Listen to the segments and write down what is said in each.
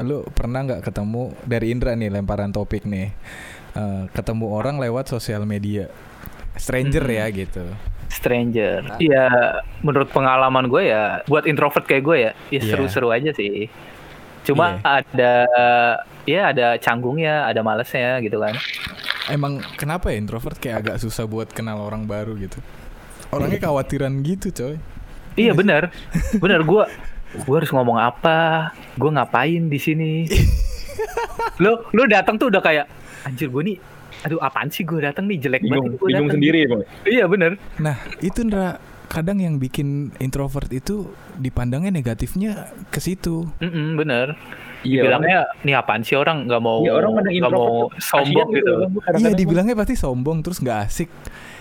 lu pernah nggak ketemu dari Indra nih lemparan topik nih, Eh, ketemu orang lewat sosial media, stranger Hmm. ya gitu. Stranger. Iya, menurut pengalaman gue ya, buat introvert kayak gue ya, ya Iya. seru-seru aja sih. Cuma ada, ya ada canggungnya, ada malesnya gitu kan. Emang kenapa ya introvert kayak agak susah buat kenal orang baru gitu? Orangnya khawatiran gitu coy. Iya benar, benar gue, gue harus ngomong apa, gue ngapain di sini. lo, lo datang tuh udah kayak, anjir gue nih, aduh apaan sih gue datang nih jelek bingung banget. gua bingung datang." sendiri ya bang Iya benar. Nah itu Ndra kadang yang bikin introvert itu dipandangnya negatifnya ke situ. Mm-mm, bener. iya Bilangnya nih apaan sih orang nggak mau Iya, orang nggak mau introvert sombong kasihan gitu. Bang. Iya dibilangnya pasti sombong terus nggak asik.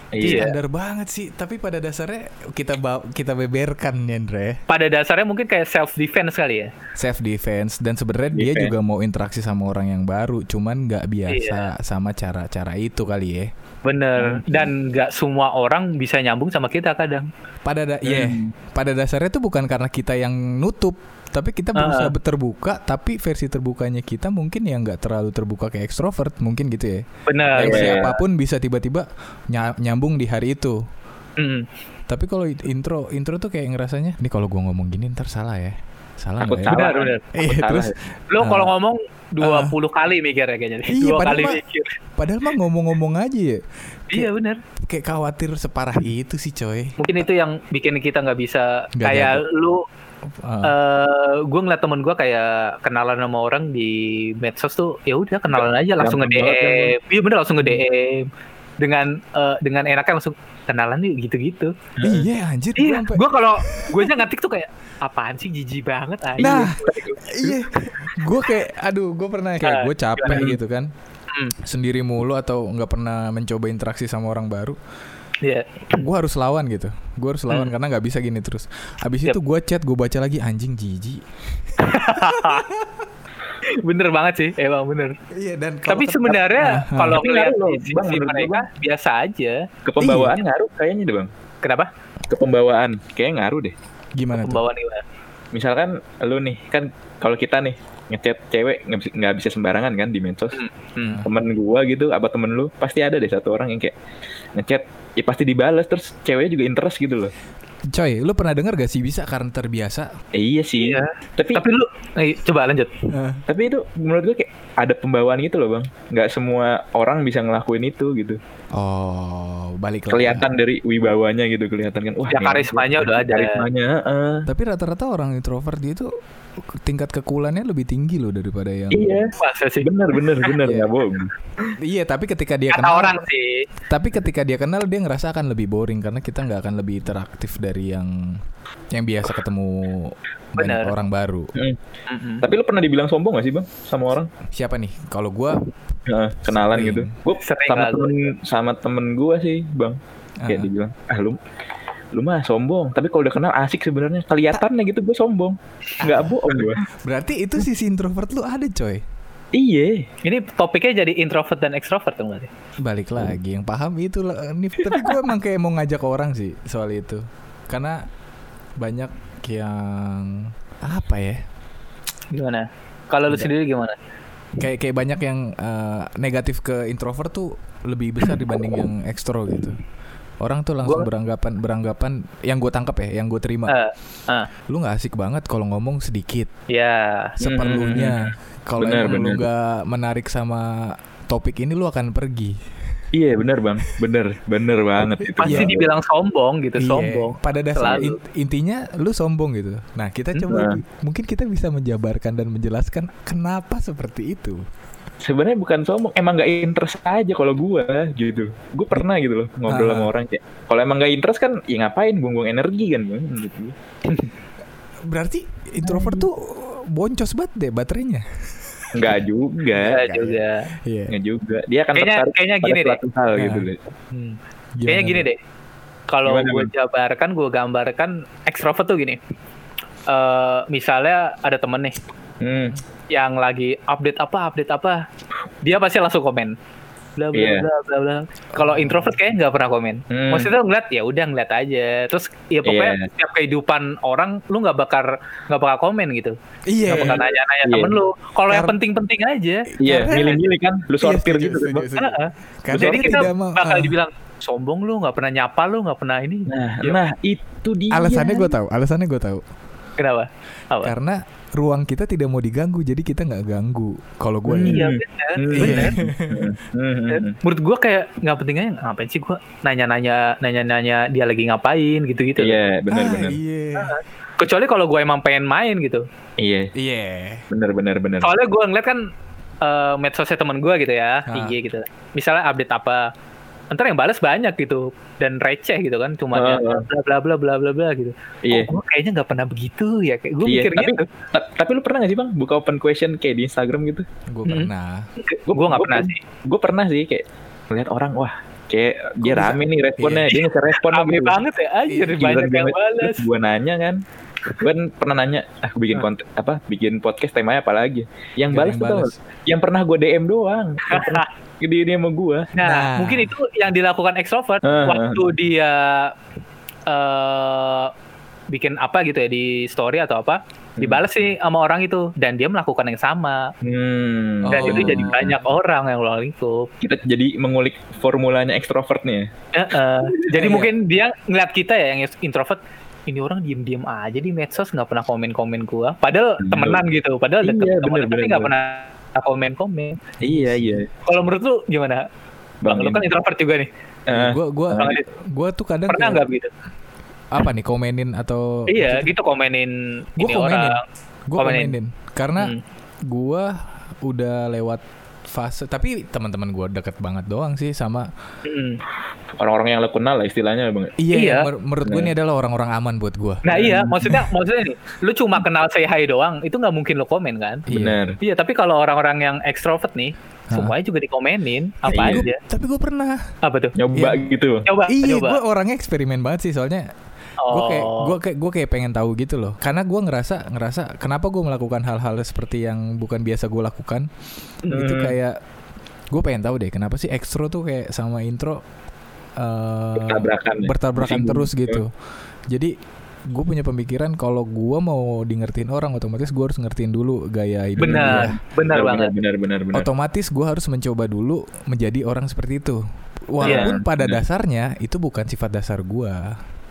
Iya. standar banget sih. Tapi pada dasarnya kita kita beberkan Ndra ya. Pada dasarnya mungkin kayak self defense kali ya. Self defense dan sebenarnya dia juga mau interaksi sama orang yang baru, cuman nggak biasa Iya. sama cara-cara itu kali ya. Bener. Dan nggak semua orang bisa nyambung sama kita kadang. Pada da- iya, pada dasarnya itu bukan karena kita yang nutup, tapi kita berusaha Ah. terbuka, tapi versi terbukanya kita mungkin yang nggak terlalu terbuka kayak ekstrovert, mungkin gitu ya. Kayak iya. siapa pun bisa tiba-tiba ny- nyambung di hari itu. Mm. Tapi kalau intro, intro tuh kayak ngerasanya, ini kalau gua ngomong gini ntar salah ya, salah nggak ya? salah. Benar, benar. Iya, Salah terus Lo Ah. kalau ngomong 20 kali mikirnya kayaknya. Iya, Dua padahal kali mah- mikir. padahal mah ngomong-ngomong aja ya. Iya bener. Kayak khawatir separah itu sih coy. Mungkin itu yang bikin kita nggak bisa Nggak kayak jago. lu Ah. eh gue ngeliat temen gue kayak kenalan sama orang di medsos tuh ya udah kenalan aja langsung nge DM iya bener langsung nge DM dengan eh, dengan enaknya langsung kenalan nih gitu-gitu. Iya anjir gua iya gue kalau gue aja ngetik tuh kayak apaan sih jijik banget aja Nah, iya. Gue kayak, aduh, gue pernah kayak Nah, gue capek gitu kan, Hmm. sendiri mulu atau nggak pernah mencoba interaksi sama orang baru. Iya. Gue harus lawan gitu. Gue harus lawan Hmm. karena nggak bisa gini terus. Abis Yap. itu gue chat, gue baca lagi anjing jijik. bener banget sih emang bener Iya dan tapi sebenarnya Ah, ah. kalau ngeliat sisi Bang, mereka biasa aja ke pembawaan Iya. ngaruh kayaknya deh bang kenapa ke pembawaan kayaknya ngaruh deh gimana tuh? pembawaan gimana misalkan lu nih kan kalau kita nih ngechat cewek nggak bisa, sembarangan kan di medsos Hmm. temen gua gitu apa temen lu pasti ada deh satu orang yang kayak ngechat ya pasti dibales terus ceweknya juga interest gitu loh Coy, lu pernah denger gak sih bisa karena terbiasa? eh, iya sih Iya. tapi tapi lu eh, coba lanjut Eh, tapi itu menurut gue kayak ada pembawaan gitu loh bang nggak semua orang bisa ngelakuin itu gitu oh, balik lagi. kelihatan dari wibawanya gitu kelihatan kan wah Ya, karismanya udah ada. karismanya heeh. Tapi rata-rata orang introvert dia itu tingkat kekulannya lebih tinggi loh daripada yang iya masa sih bener bener bener Iya. nggak bohong Iya, tapi ketika dia kata kenal orang sih Tapi ketika dia kenal dia ngerasa akan lebih boring karena kita nggak akan lebih interaktif dari yang yang biasa ketemu banyak Bener. orang baru. Mm. Mm-mm. tapi lu pernah dibilang sombong gak sih bang sama orang Siapa nih? Kalau gua Heeh, kenalan Sering. gitu gue Sering sama temen sama temen gue sih bang kayak Ah. dibilang ah lu lu mah sombong tapi kalau udah kenal asik sebenarnya kelihatannya gitu gue sombong nggak bohong gue berarti itu sisi introvert lu ada, coy. iya ini topiknya jadi introvert dan extrovert dong berarti Balik lagi yang paham itu lah. Tapi gua emang kayak mau ngajak orang sih soal itu. Karena banyak yang apa ya? gimana? Kalau lu sendiri gimana? Kayak kayak banyak yang eh, negatif ke introvert tuh lebih besar dibanding yang ekstro gitu. Orang tuh langsung Gua- beranggapan beranggapan yang gue tangkap ya, yang gue terima. Eh, ah, lu nggak asik banget kalau ngomong sedikit. Ya seperlunya. Kalau Benar, emang lu nggak menarik sama topik ini lu akan pergi iya bener bang. Bener bener banget itu pasti Iya. dibilang sombong gitu Iya, sombong. pada dasar in- intinya lu sombong gitu. Nah kita coba Hmm. mungkin kita bisa menjabarkan dan menjelaskan kenapa seperti itu. Sebenarnya bukan sombong emang nggak interest aja kalau gue gitu. Gue pernah gitu loh ngobrol Ah. sama orang kayak kalau emang nggak interest kan ya ngapain buang-buang energi kan bang? Gitu. Berarti introvert tuh boncos banget deh baterainya nggak juga. Ya juga. iya. Nggak juga. Dia akan Kayaknya- tertarik kayaknya pada gini deh. hal Nah. gitu loh Hmm. Gimana kayaknya gini deh. Kalau gue jabarkan gue gambarkan extrovert tuh gini. Eh misalnya ada temen nih hmm. yang lagi update apa update apa dia pasti langsung komen bla bla Iya. bla bla bla. Kalau introvert kayaknya nggak pernah komen. Hmm. Maksudnya ngeliat ya udah ngeliat aja. Terus ya pokoknya Iya. setiap kehidupan orang lu nggak bakal nggak bakal komen gitu. Iya. Nggak bakal nanya-nanya Iya. temen lu. Kalau yang penting-penting aja. Iya, Karena- milih-milih kan, lu Iya, sortir setuju, gitu. kan, setuju, setuju. Heeh. Karena Jadi kita bakal ah. dibilang sombong lu nggak pernah nyapa lu nggak pernah ini. Nah, Ya. nah itu dia. Alasannya gue tahu, alasannya gue tahu. Kenapa? Apa? Karena ruang kita tidak mau diganggu, jadi kita nggak ganggu. Kalau gue ya. Iya Hmm. benar, Hmm. benar. Hmm, hmm, hmm. menurut gua kayak nggak penting aja ngapain sih gua nanya-nanya nanya-nanya dia lagi ngapain gitu-gitu. Iya, Ah, benar-benar. iya. Kecuali kalau gua emang pengen main gitu. Iya, Iya. benar-benar benar. Soalnya gua ngeliat kan eh, medsosnya temen gua gitu ya, Ah. IG gitu. Misalnya update apa, ntar yang balas banyak gitu dan receh gitu kan, cuma Ah, ya bla bla bla bla bla bla gitu. Iya. Oh, gua kayaknya nggak pernah begitu ya, kayak gua Iya, mikir tapi gitu. ta- tapi lu pernah gak sih bang buka open question kayak di Instagram gitu? Gue Hmm. pernah. Gua nggak pernah sih. Gue pernah sih kayak ngeliat orang wah kayak dia bisa? rame nih responnya, Iya. dia nge respon Rame banget ya, anjir Iya, banyak yang balas. Gue nanya kan, gue pernah nanya, ah gue bikin konten apa, bikin podcast temanya apa lagi? Yang balas tuh yang pernah gue DM doang, pernah dia dia sama gue. Nah, Nah. mungkin itu yang dilakukan extrovert Ah, waktu dia eh bikin apa gitu ya di story atau apa, dibalas sih sama orang itu dan dia melakukan yang sama Hmm. dan Oh. itu jadi banyak orang yang ulang lingkup. Kita jadi mengulik formulanya ekstrovert nih. ya. Eh, eh. Jadi Iya. mungkin dia ngeliat kita ya yang introvert ini orang diem-diem aja di medsos nggak pernah komen-komen gua padahal Bener. temenan gitu padahal Iya, deket bener, temenan tapi nggak bener. pernah komen-komen Iya iya. kalau menurut lu gimana bang, lu kan introvert juga nih Eh, Gue gua, Bang Adit, gua tuh kadang pernah nggak begitu apa nih komenin atau iya gitu komenin Gua ini komenin. orang gue Komenin. komenin karena Hmm. gua udah lewat fase tapi teman-teman gua deket banget doang sih sama Mm. orang-orang yang lo kenal lah istilahnya bang. iya, Iya. mer- menurut gue ini adalah orang-orang aman buat gua Nah iya, maksudnya maksudnya nih, lu cuma kenal say hi doang, itu nggak mungkin lu komen kan? Iya. Benar. Iya, tapi kalau orang-orang yang extrovert nih, semuanya juga dikomenin, apa gua- aja? tapi gue pernah Apa tuh? Nyoba Iya. gitu. Coba, iya gue orangnya eksperimen banget sih soalnya gue kayak Oh. gue kayak gue kayak pengen tahu gitu loh karena gue ngerasa ngerasa kenapa gue melakukan hal-hal seperti yang bukan biasa gue lakukan itu Hmm. kayak gue pengen tahu deh kenapa sih ekstro tuh kayak sama intro eh, Bertabrakan ya? bertabrakan Bersinggung. terus gitu jadi gue punya pemikiran kalau gue mau di ngertiin orang otomatis gue harus ngertiin dulu gaya hidup dia. benar, benar banget. Benar benar benar. otomatis gue harus mencoba dulu menjadi orang seperti itu walaupun Iya, pada benar. dasarnya itu bukan sifat dasar gue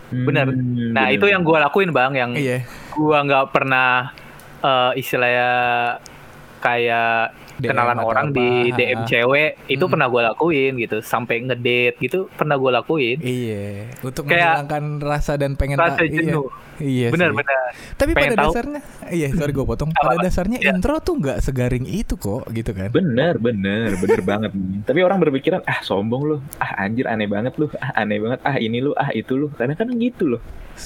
Benar. Hmm, Nah benar. itu yang gua lakuin bang, yang iya gua nggak pernah eh, istilahnya kayak DM kenalan orang di apa. DM cewek itu Hmm. pernah gua lakuin gitu, sampai ngedate gitu pernah gua lakuin. Iya, untuk Kayak menghilangkan rasa dan pengen rasa iya. jenuh. Iya, benar sih. benar. Tapi pengen pada tahu. dasarnya, iya sorry gue potong. Pada apa? dasarnya Iya. intro tuh nggak segaring itu kok, gitu kan? Bener, bener, bener banget. Tapi orang berpikiran, ah sombong lu, ah anjir aneh banget lu, ah aneh banget, ah ini lu, ah itu lu. Karena kan gitu loh.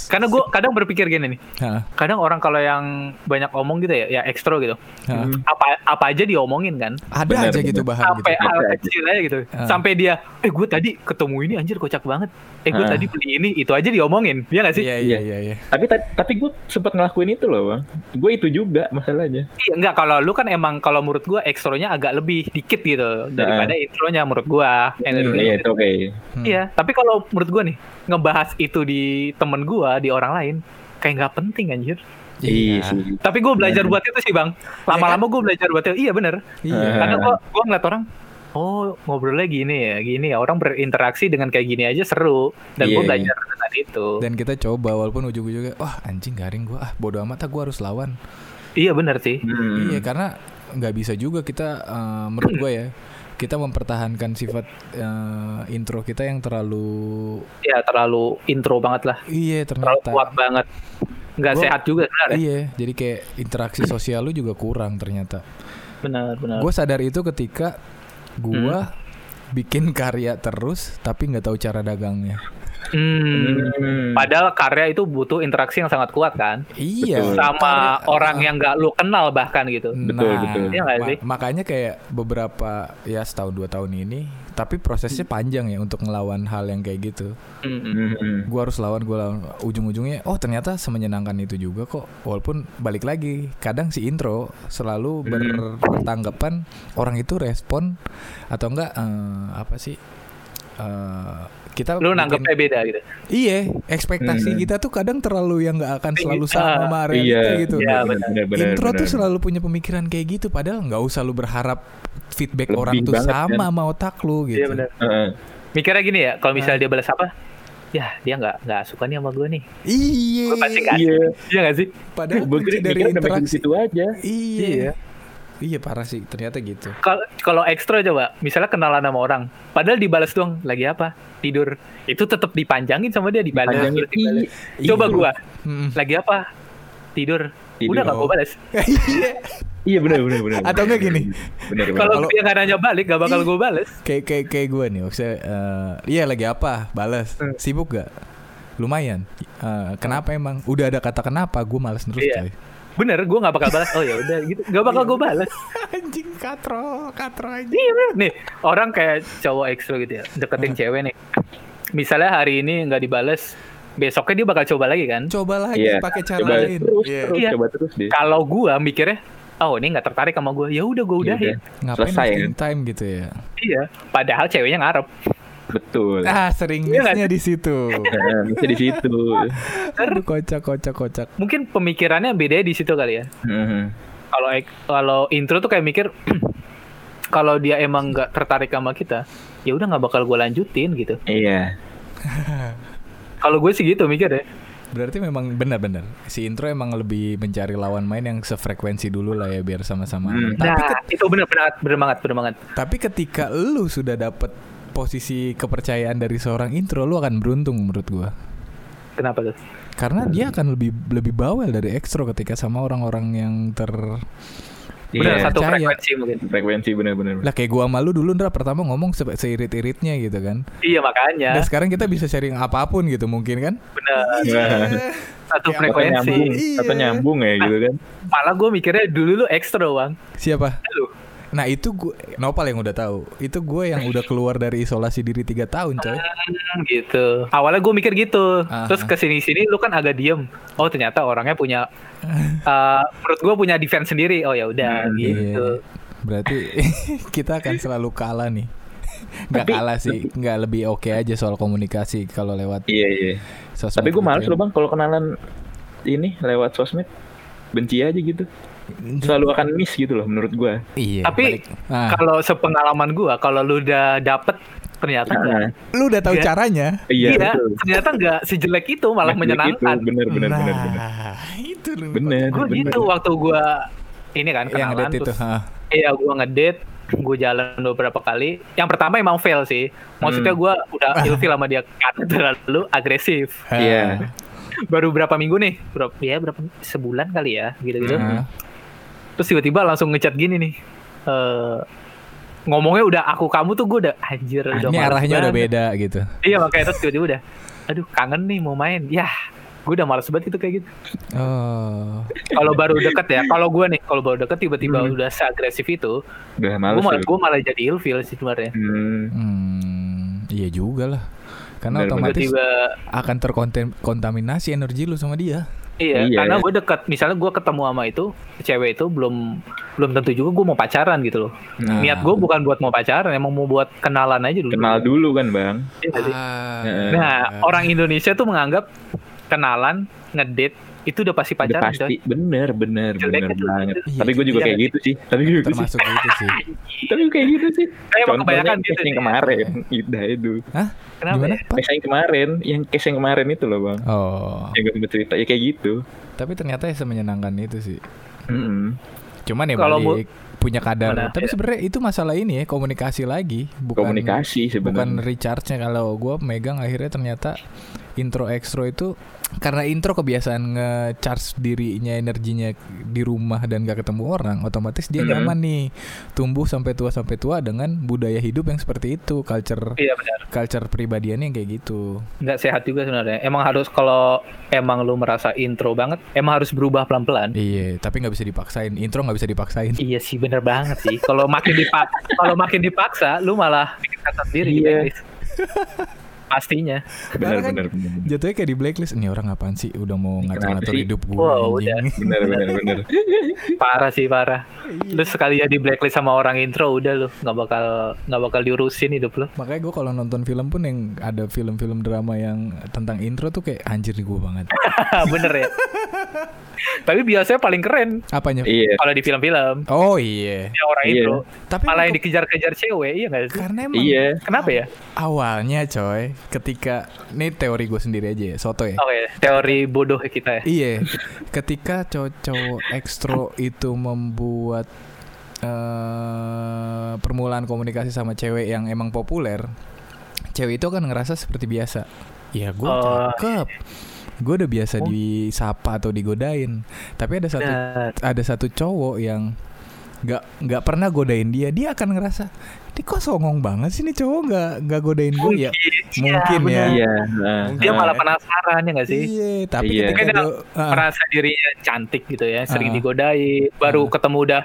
Karena gua kadang berpikir gini nih, Hah, kadang orang kalau yang banyak omong gitu ya, ya ekstro gitu. Hmm. apa apa aja diomongin kan, Ada Benar, aja gitu bahan sampai gitu. hal kecil aja gitu, Ah. sampai dia, eh gue tadi ketemu ini anjir kocak banget, eh gue tadi beli ini, itu aja diomongin, ya nggak sih? Iya iya iya. iya. Tapi ta- tapi gue sempat ngelakuin itu loh bang. Gue itu juga masalahnya. Iya enggak kalau lu kan emang kalau menurut gua ekstronya agak lebih dikit gitu daripada intronya menurut Hmm, dulu iya itu oke. Iya, tapi kalau menurut gua nih ngebahas itu di temen gua, di orang lain kayak nggak penting anjir. Iya sih. Tapi gua belajar buat itu sih, Bang. Lama-lama gua belajar buat itu. Iya bener Iya. Karena gua gua ngeliat orang Oh ngobrolnya gini ya, gini ya orang berinteraksi dengan kayak gini aja seru dan gua Iya. belajar dengan itu. Dan kita coba walaupun ujung-ujungnya, wah anjing garing gue, ah bodo amat ah gue harus lawan. Iya bener sih. Hmm. Iya karena nggak bisa juga kita, eh, menurut gue ya, kita mempertahankan sifat eh, intro kita yang terlalu, Ya terlalu intro banget lah, iya terlalu ternyata. kuat banget. Nggak Gua- sehat juga sebenarnya. Iya, jadi kayak interaksi sosial lu juga kurang ternyata. Benar benar. Gue sadar itu ketika gue Hmm. bikin karya terus tapi nggak tahu cara dagangnya. Hmm. Hmm. Padahal karya itu butuh interaksi yang sangat kuat kan, Iya. Betul. sama Karya- orang yang nggak lu kenal bahkan gitu. Betul, Nah, betul. Iya nggak ma- sih? makanya kayak beberapa ya setahun dua tahun ini, tapi prosesnya panjang ya untuk ngelawan hal yang kayak gitu. Hmm. Hmm, hmm. Gua harus lawan, gua lawan. Ujung-ujungnya, oh ternyata semenyenangkan itu juga kok. Walaupun balik lagi, kadang si intro selalu ber- bertanggapan orang itu respon atau enggak eh, apa sih? eh, kita Lu nanggepnya beda gitu. Iya, ekspektasi Hmm. kita tuh kadang terlalu yang nggak akan selalu Ah, sama sama realita Iya, gitu. Iya, benar, benar, Intro tuh benar. selalu punya pemikiran kayak gitu padahal nggak usah lu berharap feedback Lebih orang tuh sama kan? sama otak lu gitu. Iya benar. Heeh. Mikirnya gini ya, kalau misalnya dia balas apa? Ya, dia nggak nggak suka nih sama gue nih. Iya. Gue pasti nggak. Iya. Iya nggak sih? Padahal Gue dari interaksi. situ aja. Iya. Iya. Iya parah sih ternyata gitu. Kalau kalau ekstra coba, misalnya kenalan sama orang, padahal dibalas doang, lagi apa? Tidur. Itu tetap dipanjangin sama dia dibalas. Panjangin. terus dibalas. Iya. Coba gua, Mm-mm. lagi apa? Tidur. Tidur. Udah gak gua balas. Iya. Iya benar benar benar. Atau enggak gini? Kalau dia nggak nanya balik, gak bakal gua balas. kayak kayak kayak gue nih maksudnya eh, iya lagi apa balas Hmm. sibuk gak lumayan Eh, kenapa emang udah ada kata kenapa gue males terus Iya. coy Bener, gua nggak bakal balas. Oh ya udah gitu, nggak bakal gua balas. anjing katro katro aja Iya bener. Nih orang kayak cowok ekstra gitu ya, deketin cewek nih. Misalnya hari ini nggak dibales, besoknya dia bakal coba lagi kan. coba lagi Iya. pakai cara coba lain terus, Iya. terus Iya. coba terus deh. Kalau gua mikirnya, oh ini nggak tertarik sama gua, ya udah gua Ya udahin. udah. ngapain Selesai, wasting time gitu ya Iya. Padahal ceweknya ngarep. Betul. ah sering Iya missnya di situ Nah, bisa di situ. Aduh, kocak kocak kocak Mungkin pemikirannya beda di situ kali ya. Kalau kalau intro tuh kayak mikir, kalau dia emang nggak tertarik sama kita, ya udah nggak bakal gua lanjutin gitu. Iya. Kalau gue sih gitu mikir ya. berarti memang benar-benar si intro emang lebih mencari lawan main yang sefrekuensi dulu lah ya biar sama-sama Hmm. tapi Nah, itu bener bener banget, bener banget. Tapi ketika lu sudah dapet posisi kepercayaan dari seorang intro, lu akan beruntung menurut gua. Kenapa tuh? Karena dia akan lebih lebih bawel dari ekstro ketika sama orang-orang yang ter Bener Iya. satu percaya. frekuensi mungkin. Frekuensi benar-benar. lah kayak gua sama lu dulu Ndra pertama ngomong se seirit-iritnya gitu kan. Iya makanya. Dan sekarang kita bisa sharing apa pun gitu mungkin kan. Bener. Nah, Satu Ya, atau frekuensi. nyambung, Iya. atau nyambung ya gitu kan. Malah gue mikirnya dulu lu ekstra bang. Siapa? Lu. Nah itu gua Nopal yang udah tahu. Itu gue yang udah keluar dari isolasi diri tiga tahun coy. Hmm, gitu. Awalnya gue mikir gitu. Ah. Terus ke sini sini lu kan agak diem. Oh ternyata orangnya punya. eh, menurut gue punya defense sendiri. Oh ya udah Hmm, gitu. Iya. Berarti kita akan selalu kalah nih. Nggak Tapi- kalah sih, nggak lebih oke aja soal komunikasi kalau lewat Iya iya. sosmed. Tapi gue gitu males ya. loh bang kalau kenalan ini lewat sosmed. Benci aja gitu. Selalu akan miss gitu loh menurut gue. Iya. Tapi. Ah, Kalau sepengalaman gue, kalau lu udah dapet ternyata enggak. Nah, lu udah tahu Iya. caranya. iya, Iya, ternyata enggak sejelek itu, malah Nah, menyenangkan. Gitu, bener bener nah, bener bener. itu lu. Bener. Gue gitu waktu gue ini kan Yang kenalan ngedate itu. terus ha. Iya, gue ngedate, gue jalan beberapa kali. Yang pertama emang fail sih. Maksudnya Hmm. gue udah ilfil sama dia karena terlalu agresif. Iya. Baru berapa minggu nih? Berapa ya berapa sebulan kali ya, gitu-gitu. Ha. Terus tiba-tiba langsung ngechat gini nih. Eh ngomongnya udah aku kamu tuh gue udah anjir Ah, udah Ini arahnya udah banget. beda gitu. Iya makanya terus tiba-tiba udah aduh kangen nih mau main. Yah, gue udah males banget gitu kayak gitu. Oh. Kalau baru deket ya, kalau gue nih kalau baru deket tiba-tiba Hmm. udah seagresif itu, Udah gue males. malah, ya. gue malah jadi ilfil sih sebenarnya. Hmm. Hmm, iya juga lah. Karena Bener, otomatis Tiba-tiba akan terkontaminasi energi lu sama dia. Iya, Iya. karena gue dekat misalnya gue ketemu sama itu cewek itu belum belum tentu juga gue mau pacaran gitu loh. Nah. Niat gue bukan buat mau pacaran, emang mau buat kenalan aja dulu. Kenal dulu kan bang. Iya? Ah. Nah, orang Indonesia tuh menganggap kenalan, ngedate itu udah pasti Udah pacaran, pasti coy. bener bener Jeleknya bener tuh banget. gitu. Tapi gue juga Iya. kayak gitu sih. Tapi gue gitu sih. termasuk itu sih. Tapi gue kayak gitu sih. Contohnya kebanyakan gitu case yang sih. kemarin. Udah itu. Hah? Kenapa Gimana? ya? Case yang kemarin, yang case yang kemarin itu loh bang. Oh. Yang gue cerita ya kayak gitu. Tapi ternyata ya semenyenangkan itu sih. Mm-mm. Cuman ya Kalau balik punya kadar. Mana, Tapi ya. sebenarnya itu masalah ini ya komunikasi lagi, bukan Komunikasi bukan recharge-nya kalau gue megang akhirnya ternyata intro extro itu karena intro kebiasaan nge-charge dirinya energinya di rumah dan gak ketemu orang otomatis dia Mhm. nyaman nih tumbuh sampai tua sampai tua dengan budaya hidup yang seperti itu culture Iya benar. culture pribadiannya yang kayak gitu Nggak sehat juga sebenarnya. Emang harus kalau emang lu merasa intro banget, emang harus berubah pelan-pelan. iya tapi nggak bisa dipaksain intro nggak bisa dipaksain Iya sih bener banget sih. Kalau makin dipaksa, kalau makin dipaksa, lu malah bikin kata sendiri di Iya. Pastinya. Benar kan- benar benar. jatuhnya kayak di blacklist ini orang apaan sih udah mau ngatur-ngatur hidup gue Wow, anjing. Benar benar benar. Parah sih parah. Lu sekali ya di blacklist sama orang intro udah lu nggak bakal nggak bakal diurusin hidup lu. makanya gue kalau nonton film pun yang ada film-film drama yang tentang intro tuh kayak anjir gue banget bener ya. Tapi biasanya paling keren apanya Iya. kalau di film-film oh iya ya orang Iya. intro. tapi Malah yang dikejar-kejar cewek iya nggak sih? karena emang Iya. Kenapa ya? awalnya coy ketika ini teori gue sendiri aja ya soto ya Oke, teori bodoh kita ya. iya ketika cowok ekstro itu membuat eh permulaan komunikasi sama cewek yang emang populer cewek itu kan ngerasa seperti biasa ya gue Oh. cakep gue udah biasa Oh. disapa atau digodain tapi ada satu Benar. ada satu cowok yang nggak nggak pernah godain dia dia akan ngerasa ini kok songong banget sih nih cowok nggak nggak godain gue ya mungkin benar. ya Iya. nah, Dia nah. malah penasaran ya nggak sih? iya tapi Iya. ketika dia ah, merasa dirinya cantik gitu ya, sering Ah. digodain, baru Ah. ketemu udah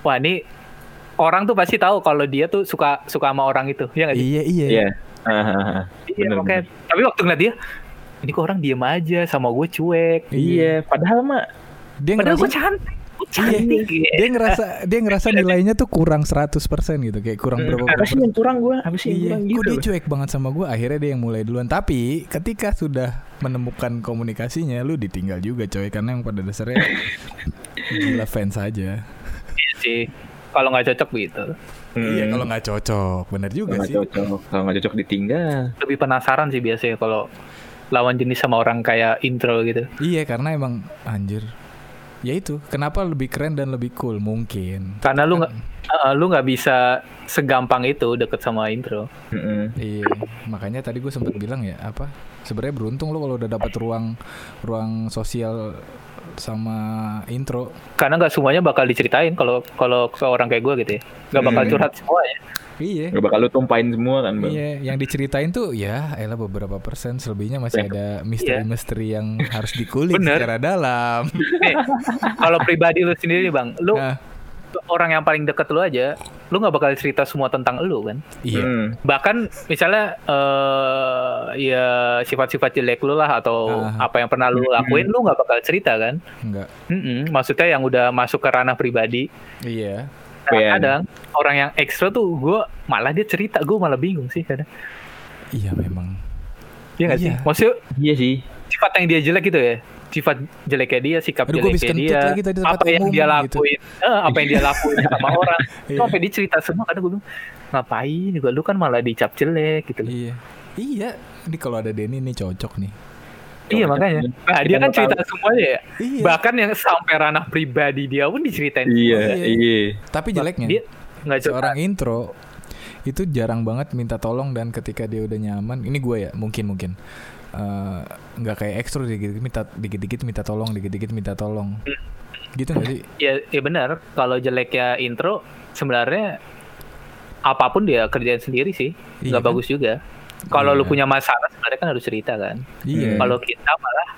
wah ini orang tuh pasti tahu kalau dia tuh suka suka sama orang itu, ya nggak sih? iya iya Iya. Iya, bener, makanya. Tapi waktu ngeliat dia, ini kok orang diem aja sama gue cuek. Iya. Padahal mah dia Padahal gue ngerasa cantik, gue Iya, cantik. gitu. dia ngerasa dia ngerasa nilainya tuh kurang 100% gitu kayak kurang Hmm, berapa apa sih yang kurang gue? Apa sih yang Iya, kurang kok gitu? dia cuek banget sama gue Akhirnya dia yang mulai duluan Tapi ketika sudah menemukan komunikasinya Lu ditinggal juga coy Karena yang pada dasarnya Gila fans aja Iya sih. Kalau nggak cocok gitu. Hmm. Iya kalau nggak cocok Bener juga nggak sih cocok, kalau nggak cocok ditinggal. Lebih penasaran sih biasanya kalau lawan jenis sama orang kayak intro gitu. Iya karena emang Anjir Ya itu Kenapa lebih keren dan lebih cool Mungkin Karena lu nggak Kan. Eh, lu nggak bisa segampang itu deket sama intro. Mm-mm. Iya, makanya tadi gue sempat bilang ya apa? Sebenarnya beruntung lo kalau udah dapat ruang ruang sosial sama intro. Karena nggak semuanya bakal diceritain kalau kalau ke orang kayak gue gitu ya. Nggak bakal Hmm. curhat semua ya. Iya. Gak bakal lu tumpahin semua kan bang? Iya, yang diceritain tuh ya elah beberapa persen, selebihnya masih Iya. ada misteri-misteri yang harus dikulik secara dalam. Nih, kalau pribadi lu sendiri bang, lu Nah, orang yang paling deket lu aja, lu nggak bakal cerita semua tentang lu kan. iya. Hmm. Bahkan misalnya eh ya sifat-sifat jelek lu lah atau Ah. apa yang pernah lu lakuin, lu nggak bakal cerita kan. Enggak. Mm-mm, maksudnya yang udah masuk ke ranah pribadi. Iya. Nah, Iya. kadang orang yang ekstra tuh gue malah dia cerita, gue malah bingung sih kadang. Iya memang. Iya nggak sih? Iya. Maksudnya Iya sih. sifat yang dia jelek gitu ya sifat jeleknya dia sikap Aduh, jeleknya dia lagi tadi apa yang umum, dia gitu. lakuin eh, apa yang dia lakuin sama orang itu Iya. sampai dicerita semua karena gue bilang ngapain juga lu kan malah dicap jelek gitu loh. Iya. Iya. Ini kalau ada Denny nih cocok nih. iya Cocok. makanya nah dia kan cerita semuanya ya Iya. bahkan yang sampai ranah pribadi dia pun diceritain Iya, Iya. iya. Tapi jeleknya dia nggak cerita seorang intro itu jarang banget minta tolong dan ketika dia udah nyaman ini gue ya mungkin mungkin Eh, nggak kayak ekstro dikit-dikit minta dikit-dikit minta tolong dikit-dikit minta tolong. Gitu nggak sih? Ya ya benar. Kalau jeleknya intro sebenarnya apa pun dia kerjain sendiri sih. Iya nggak kan? bagus juga. Kalau Iya. lu punya masalah sebenarnya kan harus cerita kan. Iya. Kalau kita malah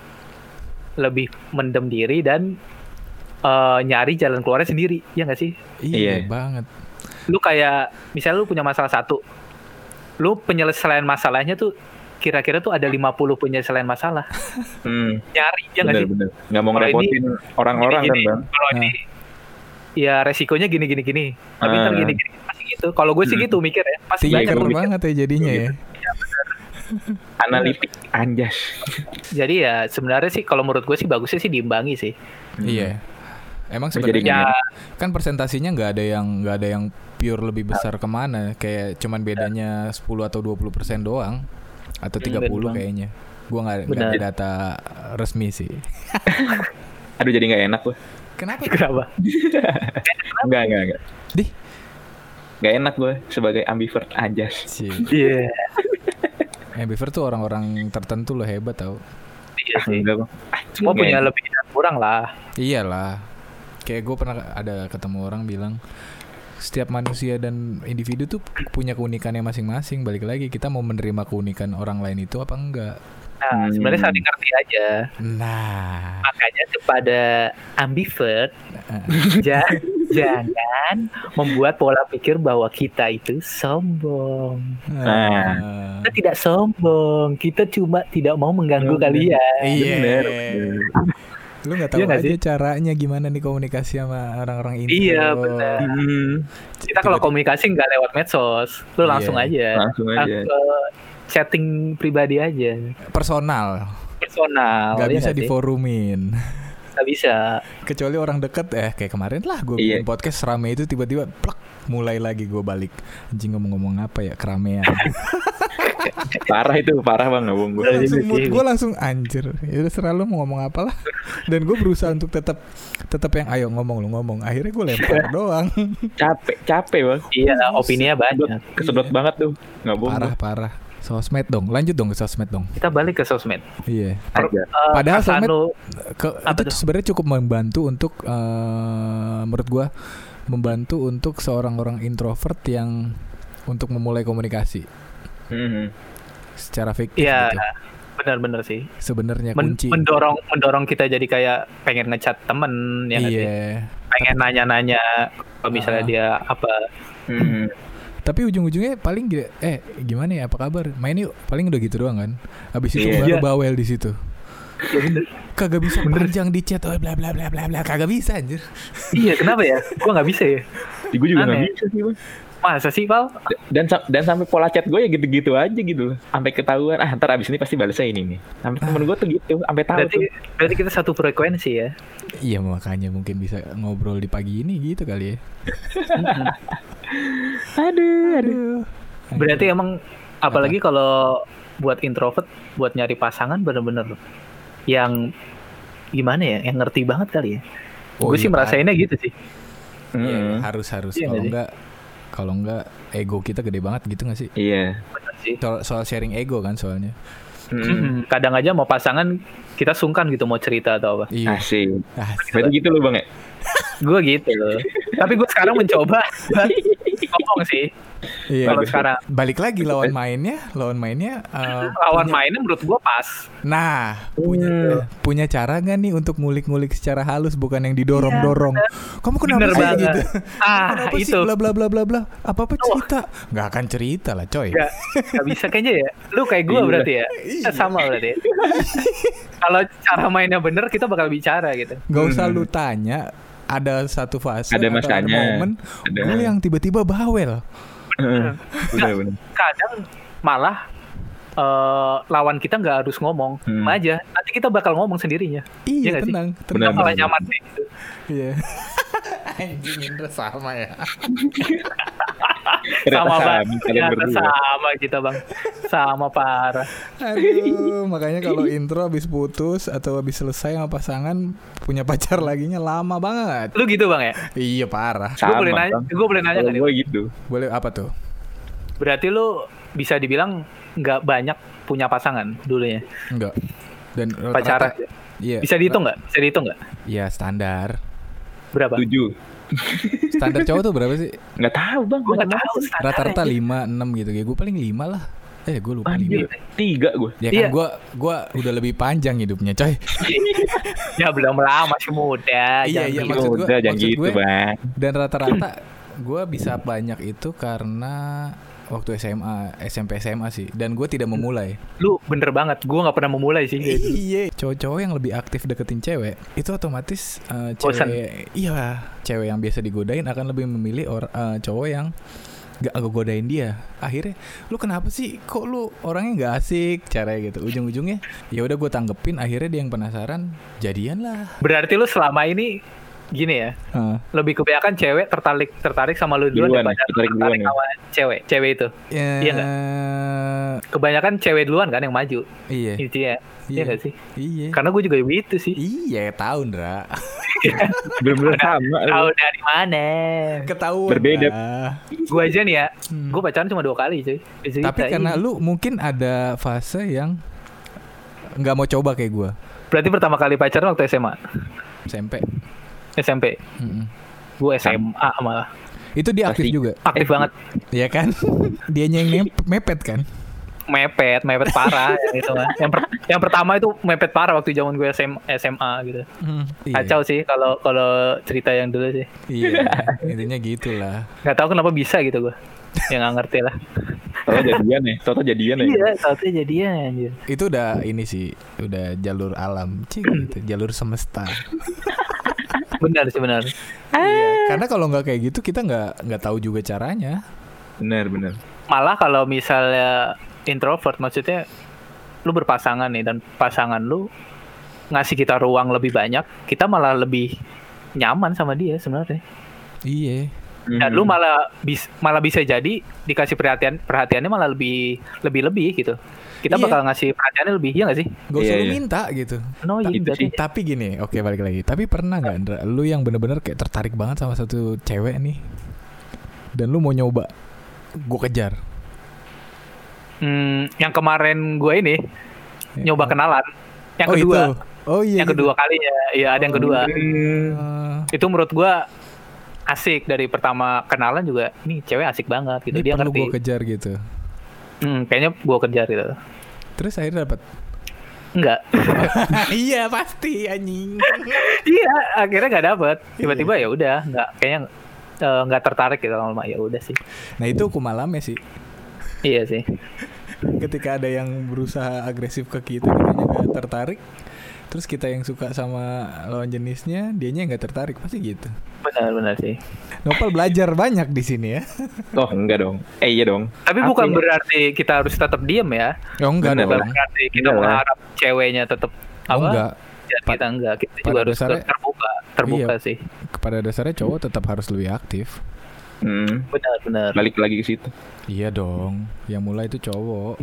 lebih mendem diri dan eh, nyari jalan keluarnya sendiri, ya nggak sih? iya Iya. banget. Lu kayak misalnya lu punya masalah satu, lu penyelesaian masalahnya tuh kira-kira tuh ada 50 penyelesaian masalah. Hmm. Nyari, ya nggak sih? Nggak mau ngerepotin orang-orang kan bang? Kalau ini ya resikonya gini gini gini. Tapi Ah. ntar gini gini pasti gitu. Kalau gue sih Hmm. gitu mikir ya, pasti banyak banget ya jadinya ya Analitik anjas. Jadi ya sebenarnya sih kalau menurut gue sih bagusnya sih diimbangi sih. iya emang Jadi sebenarnya Ya kan persentasinya nggak ada yang nggak ada yang pure lebih besar ke mana kayak cuman bedanya 10 atau 20 persen doang atau 30 bener. kayaknya gua nggak ada data resmi sih Aduh jadi nggak enak loh. Kenapa? Kenapa? Enggak, enggak, enggak. Dih. Gak enak gue sebagai ambivert aja. Sih. Iya. Ambivert tuh orang-orang tertentu loh hebat tau. Iya sih. Enggak, Bang. Ah, Semua enggak punya enak. lebih dan kurang lah. Iyalah. Kayak gue pernah ada ketemu orang bilang setiap manusia dan individu tuh punya keunikannya masing-masing. Balik lagi kita mau menerima keunikan orang lain itu apa enggak? Nah, Hmm. sebenarnya saling ngerti aja. Nah, Makanya kepada ambivert, ja- jangan membuat pola pikir bahwa kita itu sombong. nah. Kita tidak sombong, kita cuma tidak mau mengganggu Bener. kalian. Iya. Bener. Lu nggak tahu Iya aja sih? caranya gimana nih komunikasi sama orang-orang ini. Iya, benar. Hmm, Kita kalau komunikasi nggak lewat medsos, lu langsung Iya. aja. langsung aja. Ke chatting pribadi aja, personal, personal. nggak ya bisa diforumin. Nggak bisa. Kecuali orang deket eh kayak kemarin lah gue Iya. bikin podcast rame itu tiba-tiba plak mulai lagi gue balik. Anjing ngomong-ngomong apa ya keramaian. Parah itu, parah bang, nggak bohong gue. langsung mood Iya. gue langsung anjir. Ya udah serah lu mau ngomong apa lah. Dan gue berusaha untuk tetap tetap yang ayo ngomong lu ngomong. Akhirnya gue lempar doang. Capek, capek bang. Iya, opininya banyak. Kesedot banget tuh, nggak bohong. Parah parah. Sosmed dong. Lanjut dong ke sosmed dong. Kita balik ke sosmed. Iya. Aja. Eh, Padahal kesan sosmed- ke itu sebenarnya cukup membantu untuk eh, menurut gua membantu untuk seorang orang introvert yang untuk memulai komunikasi Hmm. secara fiktif Iya, gitu. benar-benar sih. Sebenarnya Men- kunci. mendorong mendorong kita jadi kayak pengen ngechat temen ya iya. pengen nanya-nanya kalau misalnya Ah. dia apa Hmm. Tapi ujung-ujungnya paling gi- eh gimana ya apa kabar? Main yuk. Paling udah gitu doang kan. Habis itu Iya. baru Iya. bawel di situ. Bener. Kagak bisa panjang di chat oh bla bla bla bla bla kagak bisa anjir. iya kenapa ya gua nggak bisa ya Gue juga nggak bisa sih bang. masa sih Val Dan dan sampai pola chat gue ya gitu-gitu aja gitu loh. Sampai ketahuan, ah ntar abis ini pasti balasnya ini nih. Sampai temen gue tuh gitu, sampai tahu berarti tuh. berarti kita satu frekuensi ya Iya makanya mungkin bisa ngobrol di pagi ini gitu kali ya. Aduh, aduh. berarti emang apalagi kalau buat introvert buat nyari pasangan bener-bener yang gimana ya yang ngerti banget kali ya Oh, gue sih iya, merasainnya gitu sih Hmm. harus harus Iya kalau nggak sih? enggak kalau enggak ego kita gede banget gitu gak sih? Iya. sih Soal, soal sharing ego kan soalnya. Hmm. kadang aja mau pasangan kita sungkan gitu mau cerita atau apa Iya. Asik. Asik. Berarti gitu loh bang ya? gue gitu loh tapi gue sekarang mencoba ngomong sih Iya. kalau sekarang Balik lagi lawan mainnya, lawan mainnya eh, lawan punya- mainnya menurut gue pas Nah, punya Hmm. punya cara gak nih untuk ngulik-ngulik secara halus bukan yang didorong-dorong. Kamu kenapa Bener sih banget. gitu? ah kenapa itu sih bla bla bla bla bla? Apa-apa cerita? Gak akan cerita lah, coy. Gak, gak bisa kayaknya ya. Lu kayak gue Iya. berarti ya. Iya. Sama berarti. ya. Kalau cara mainnya bener kita bakal bicara gitu. Gak usah Hmm. lu tanya ada satu fase Ada masanya. momen Ada. gue yang tiba-tiba bawel. Bener. Kadang malah eh, lawan kita nggak harus ngomong, Hmm. Aja. Nanti kita bakal ngomong sendirinya. Iya Iya, nggak sih? tenang, Kita tenang. malah benar. nyaman sih. Gitu. Iya. Anjing Indra sama ya. Sama sama, bang. kalian Ternyata berdua. sama kita bang. Sama parah. Aduh, makanya kalau intro habis putus atau habis selesai sama pasangan punya pacar laginya lama banget. Lu gitu bang ya? Iya parah. Gue boleh nanya, gue boleh nanya nih? gue gitu. Boleh apa tuh? Berarti lu bisa dibilang nggak banyak punya pasangan dulunya. Enggak. Dan Pacaran. Iya. Bisa dihitung nggak? Bisa dihitung nggak? Iya standar. Berapa? Tujuh. Standar cowok tuh berapa sih? Nggak tahu bang. Gue nggak macam-macam. tahu. Rata-rata 5, 6 gitu. Kayak gue paling 5 lah. Eh gue lupa Anjir, 5. tiga gue. Ya kan Iya. gue gua udah lebih panjang hidupnya coy. ya belum lama masih muda. Iya, iya, gitu. maksud jangan maksud gitu gue- bang. Dan rata-rata gue bisa banyak itu karena waktu SMA, SMP SMA sih. Dan gue tidak memulai. Lu bener banget. Gue nggak pernah memulai sih. Iya, cowok-cowok yang lebih aktif deketin cewek itu otomatis uh, cewek iya, cewek yang biasa digodain akan lebih memilih or, uh, cowok yang gak godain dia. Akhirnya, lu kenapa sih kok lu orangnya gak asik caranya gitu. Ujung-ujungnya ya udah gue tanggepin akhirnya dia yang penasaran, jadian lah. Berarti lu selama ini gini ya. Ah. Lebih kebanyakan cewek tertarik tertarik sama lu duluan, Duluan, daripada tertarik duluan tertarik ya. sama cewek. Cewek itu. Ya, Iya nggak? Kebanyakan cewek duluan kan yang maju. Iya. Intinya. Iya nggak sih? Iya. Karena gue juga begitu sih. Iya, tahu, Ndra. Bener-bener sama. Tahu dari mana? Ketahuan. Berbeda. Gue aja nih ya. Hmm. Gue pacaran cuma dua kali cuy. Cerita Tapi karena ini. lu mungkin ada fase yang nggak mau coba kayak gua Berarti pertama kali pacaran waktu SMA. SMP. SMP. Mm-mm. Gue SMA malah. Itu dia aktif Pasti. juga, Aktif banget. ya kan? Dianya yang mep- mepet kan? Mepet, mepet parah yang itu kan. Yang, per- yang pertama itu mepet parah waktu zaman gue SM, SMA gitu. Iya. Kacau sih kalau kalau cerita yang dulu sih. Iya, intinya gitulah. Nggak tahu kenapa bisa gitu gue. Yang nggak ngerti lah. Toto jadian ya. Toto jadian ya. Iya, satu jadian anjir. Itu udah ini sih, udah jalur alam, cik gitu, jalur semesta. Benar sih benar. Iya. Karena kalau nggak kayak gitu kita nggak nggak tahu juga caranya. Bener bener. Malah kalau misalnya introvert maksudnya lu berpasangan nih dan pasangan lu ngasih kita ruang lebih banyak, kita malah lebih nyaman sama dia sebenarnya. Iya. Dan lu malah bis, malah bisa jadi dikasih perhatian perhatiannya malah lebih lebih lebih gitu. Kita Iya. bakal ngasih perhatiannya lebih, iya gak sih? Gak usah Iya, lu iya. minta gitu. Annoying Itu berarti. sih. Tapi gini, oke balik lagi. Tapi pernah nggak, Andra, lu yang bener-bener kayak tertarik banget sama satu cewek nih, dan lu mau nyoba, gue kejar. Hmm, yang kemarin gue ini nyoba kenalan. Yang oh kedua, itu. Oh iya. yang kedua kalinya, iya ada yang kedua. Eh, Itu menurut gue asik dari pertama kenalan juga. Nih cewek asik banget gitu. ini Dia perlu ngerti. gue kejar gitu. Hmm, kayaknya gue kejar gitu. Terus akhirnya dapat. Enggak. iya pasti anjing. iya, akhirnya nggak dapet. Tiba-tiba ya udah, nggak kayaknya eh, nggak tertarik gitu lama ya udah sih. Nah itu hukum malamnya sih. Iya sih. Ketika ada yang berusaha agresif ke kita, kita tertarik. Terus kita yang suka sama lawan jenisnya, dianya nggak tertarik pasti gitu. Benar-benar sih. Nopal belajar banyak di sini ya. Oh enggak dong. Eh iya dong. Tapi Apa bukan ya? berarti kita harus tetap diem ya. Oh enggak Bener. dong. Berarti kita Enggak lah. mengharap ceweknya tetap Oh apa? enggak. Ya, kita enggak. Kita pada juga harus dasarnya- terbuka, terbuka Iya. sih. Pada dasarnya cowok tetap harus lebih aktif. Hmm. Benar-benar. Balik lagi ke situ. Iya dong. Yang mulai itu cowok.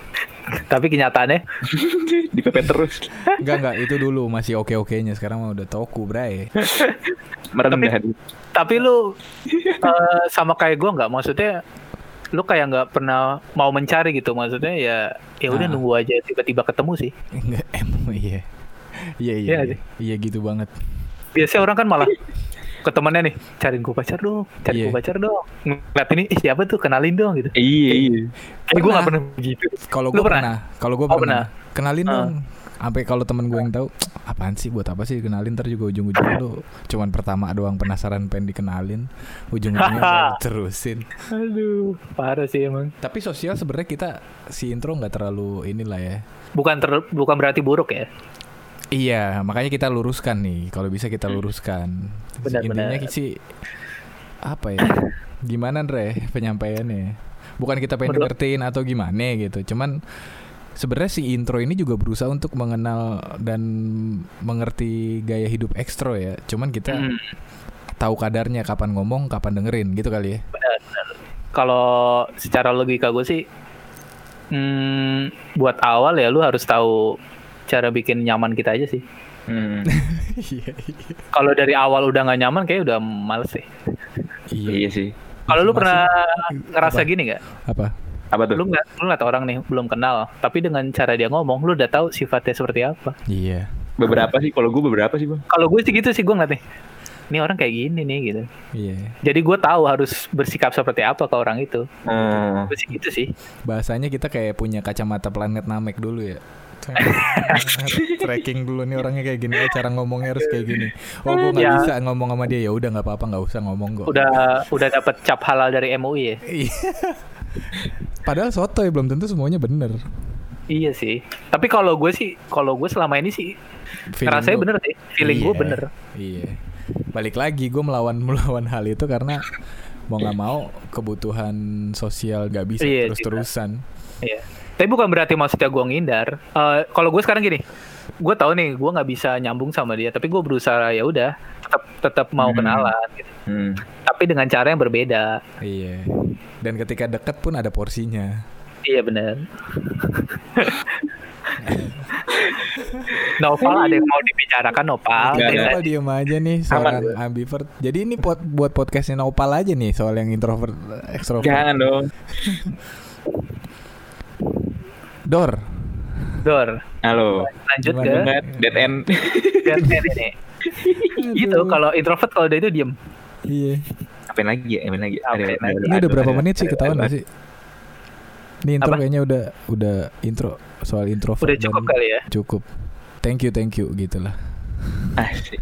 Tapi kenyataannya Dipepet terus. Enggak enggak itu dulu masih oke-okenya. Sekarang mah udah toku, Bray. Merendah. tapi lu eh, sama kayak gua nggak maksudnya lu kayak nggak pernah mau mencari gitu maksudnya ya ya udah Ah. nunggu aja tiba-tiba ketemu sih Enggak emang iya. Iya iya. Iya Iya, iya gitu banget. biasanya orang kan malah ke temennya nih cariin gua pacar dong cari Iya. gua pacar dong ngeliat ini ih siapa tuh kenalin dong gitu Iya iya. eh gua nggak Pernah. begitu Kalau gue pernah? pernah, kalau gue Oh, pernah. Kenalin Ah. dong. Sampai kalau temen gue yang tahu, apaan sih buat apa sih kenalin ntar juga ujung-ujungnya lu cuman pertama doang penasaran pengen dikenalin, ujung-ujungnya terusin. aduh parah sih emang Tapi sosial sebenarnya kita si intro nggak terlalu inilah ya. bukan ter, bukan berarti buruk ya Iya, makanya kita luruskan nih. Kalau bisa kita luruskan. Benar, Intinya benar. sih apa ya? Gimana Andre penyampaiannya? Bukan kita pengen Menurut- ngertiin atau gimana gitu. Cuman sebenarnya si intro ini juga berusaha untuk mengenal dan mengerti gaya hidup ekstro ya. Cuman kita Hmm, tahu kadarnya kapan ngomong, kapan dengerin gitu kali ya. kalau secara logika gue sih hmm, buat awal ya lu harus tahu cara bikin nyaman kita aja sih Hmm. Iya, iya. kalau dari awal udah nggak nyaman kayak udah males sih Iya sih. kalau lu pernah ngerasa apa? gini nggak Apa? Apa tuh? lu ngeliat lu ngeliat orang nih belum kenal tapi dengan cara dia ngomong lu udah tahu sifatnya seperti apa Iya. Beberapa sih. Kalau gue beberapa sih bang. kalau gue sih gitu sih gue ngeliat nih ini orang kayak gini nih gitu Iya. jadi gue tahu harus bersikap seperti apa ke orang itu Hmm. gue sih gitu sih Bahasanya kita kayak punya kacamata planet Namek dulu ya. Tracking dulu nih orangnya kayak gini, cara ngomongnya harus kayak gini. Oh, gue nggak Ya. bisa ngomong sama dia ya udah nggak apa-apa nggak usah ngomong kok. udah udah dapet cap halal dari MUI ya Iya. Padahal soto ya belum tentu semuanya bener. Iya sih. Tapi kalau gue sih, kalau gue selama ini sih Feeling rasanya gua- bener sih. Feeling gue Iya, bener. Iya. Balik lagi gue melawan melawan hal itu karena mau nggak mau kebutuhan sosial gak bisa Iya, terus-terusan. Iya. Tapi bukan berarti maksudnya gue ngindar. Eh, kalau gue sekarang gini, gue tahu nih gue nggak bisa nyambung sama dia tapi gue berusaha ya udah tetap tetap mau Hmm. kenalan gitu. Hmm. tapi dengan cara yang berbeda Iya. Dan ketika deket pun ada porsinya. iya bener Noval ada yang mau dibicarakan Noval Dari ada. Nopal tadi. diem aja nih Aman, seorang gue. ambivert. Jadi ini buat buat podcastnya Nopal aja nih soal yang introvert extrovert. Jangan dong. Dor. Dor Halo. lanjut Gimana? ke. Dead end. Dead end ini gitu kalau introvert kalau udah itu diem Iya. Apain lagi ya? Apain lagi? Apain lagi? Ini udah berapa menit sih ketahuan gak sih? Ini intro Apa? kayaknya udah udah intro soal introvert. udah cukup kali ya Cukup. Thank you, thank you gitu lah. Asik.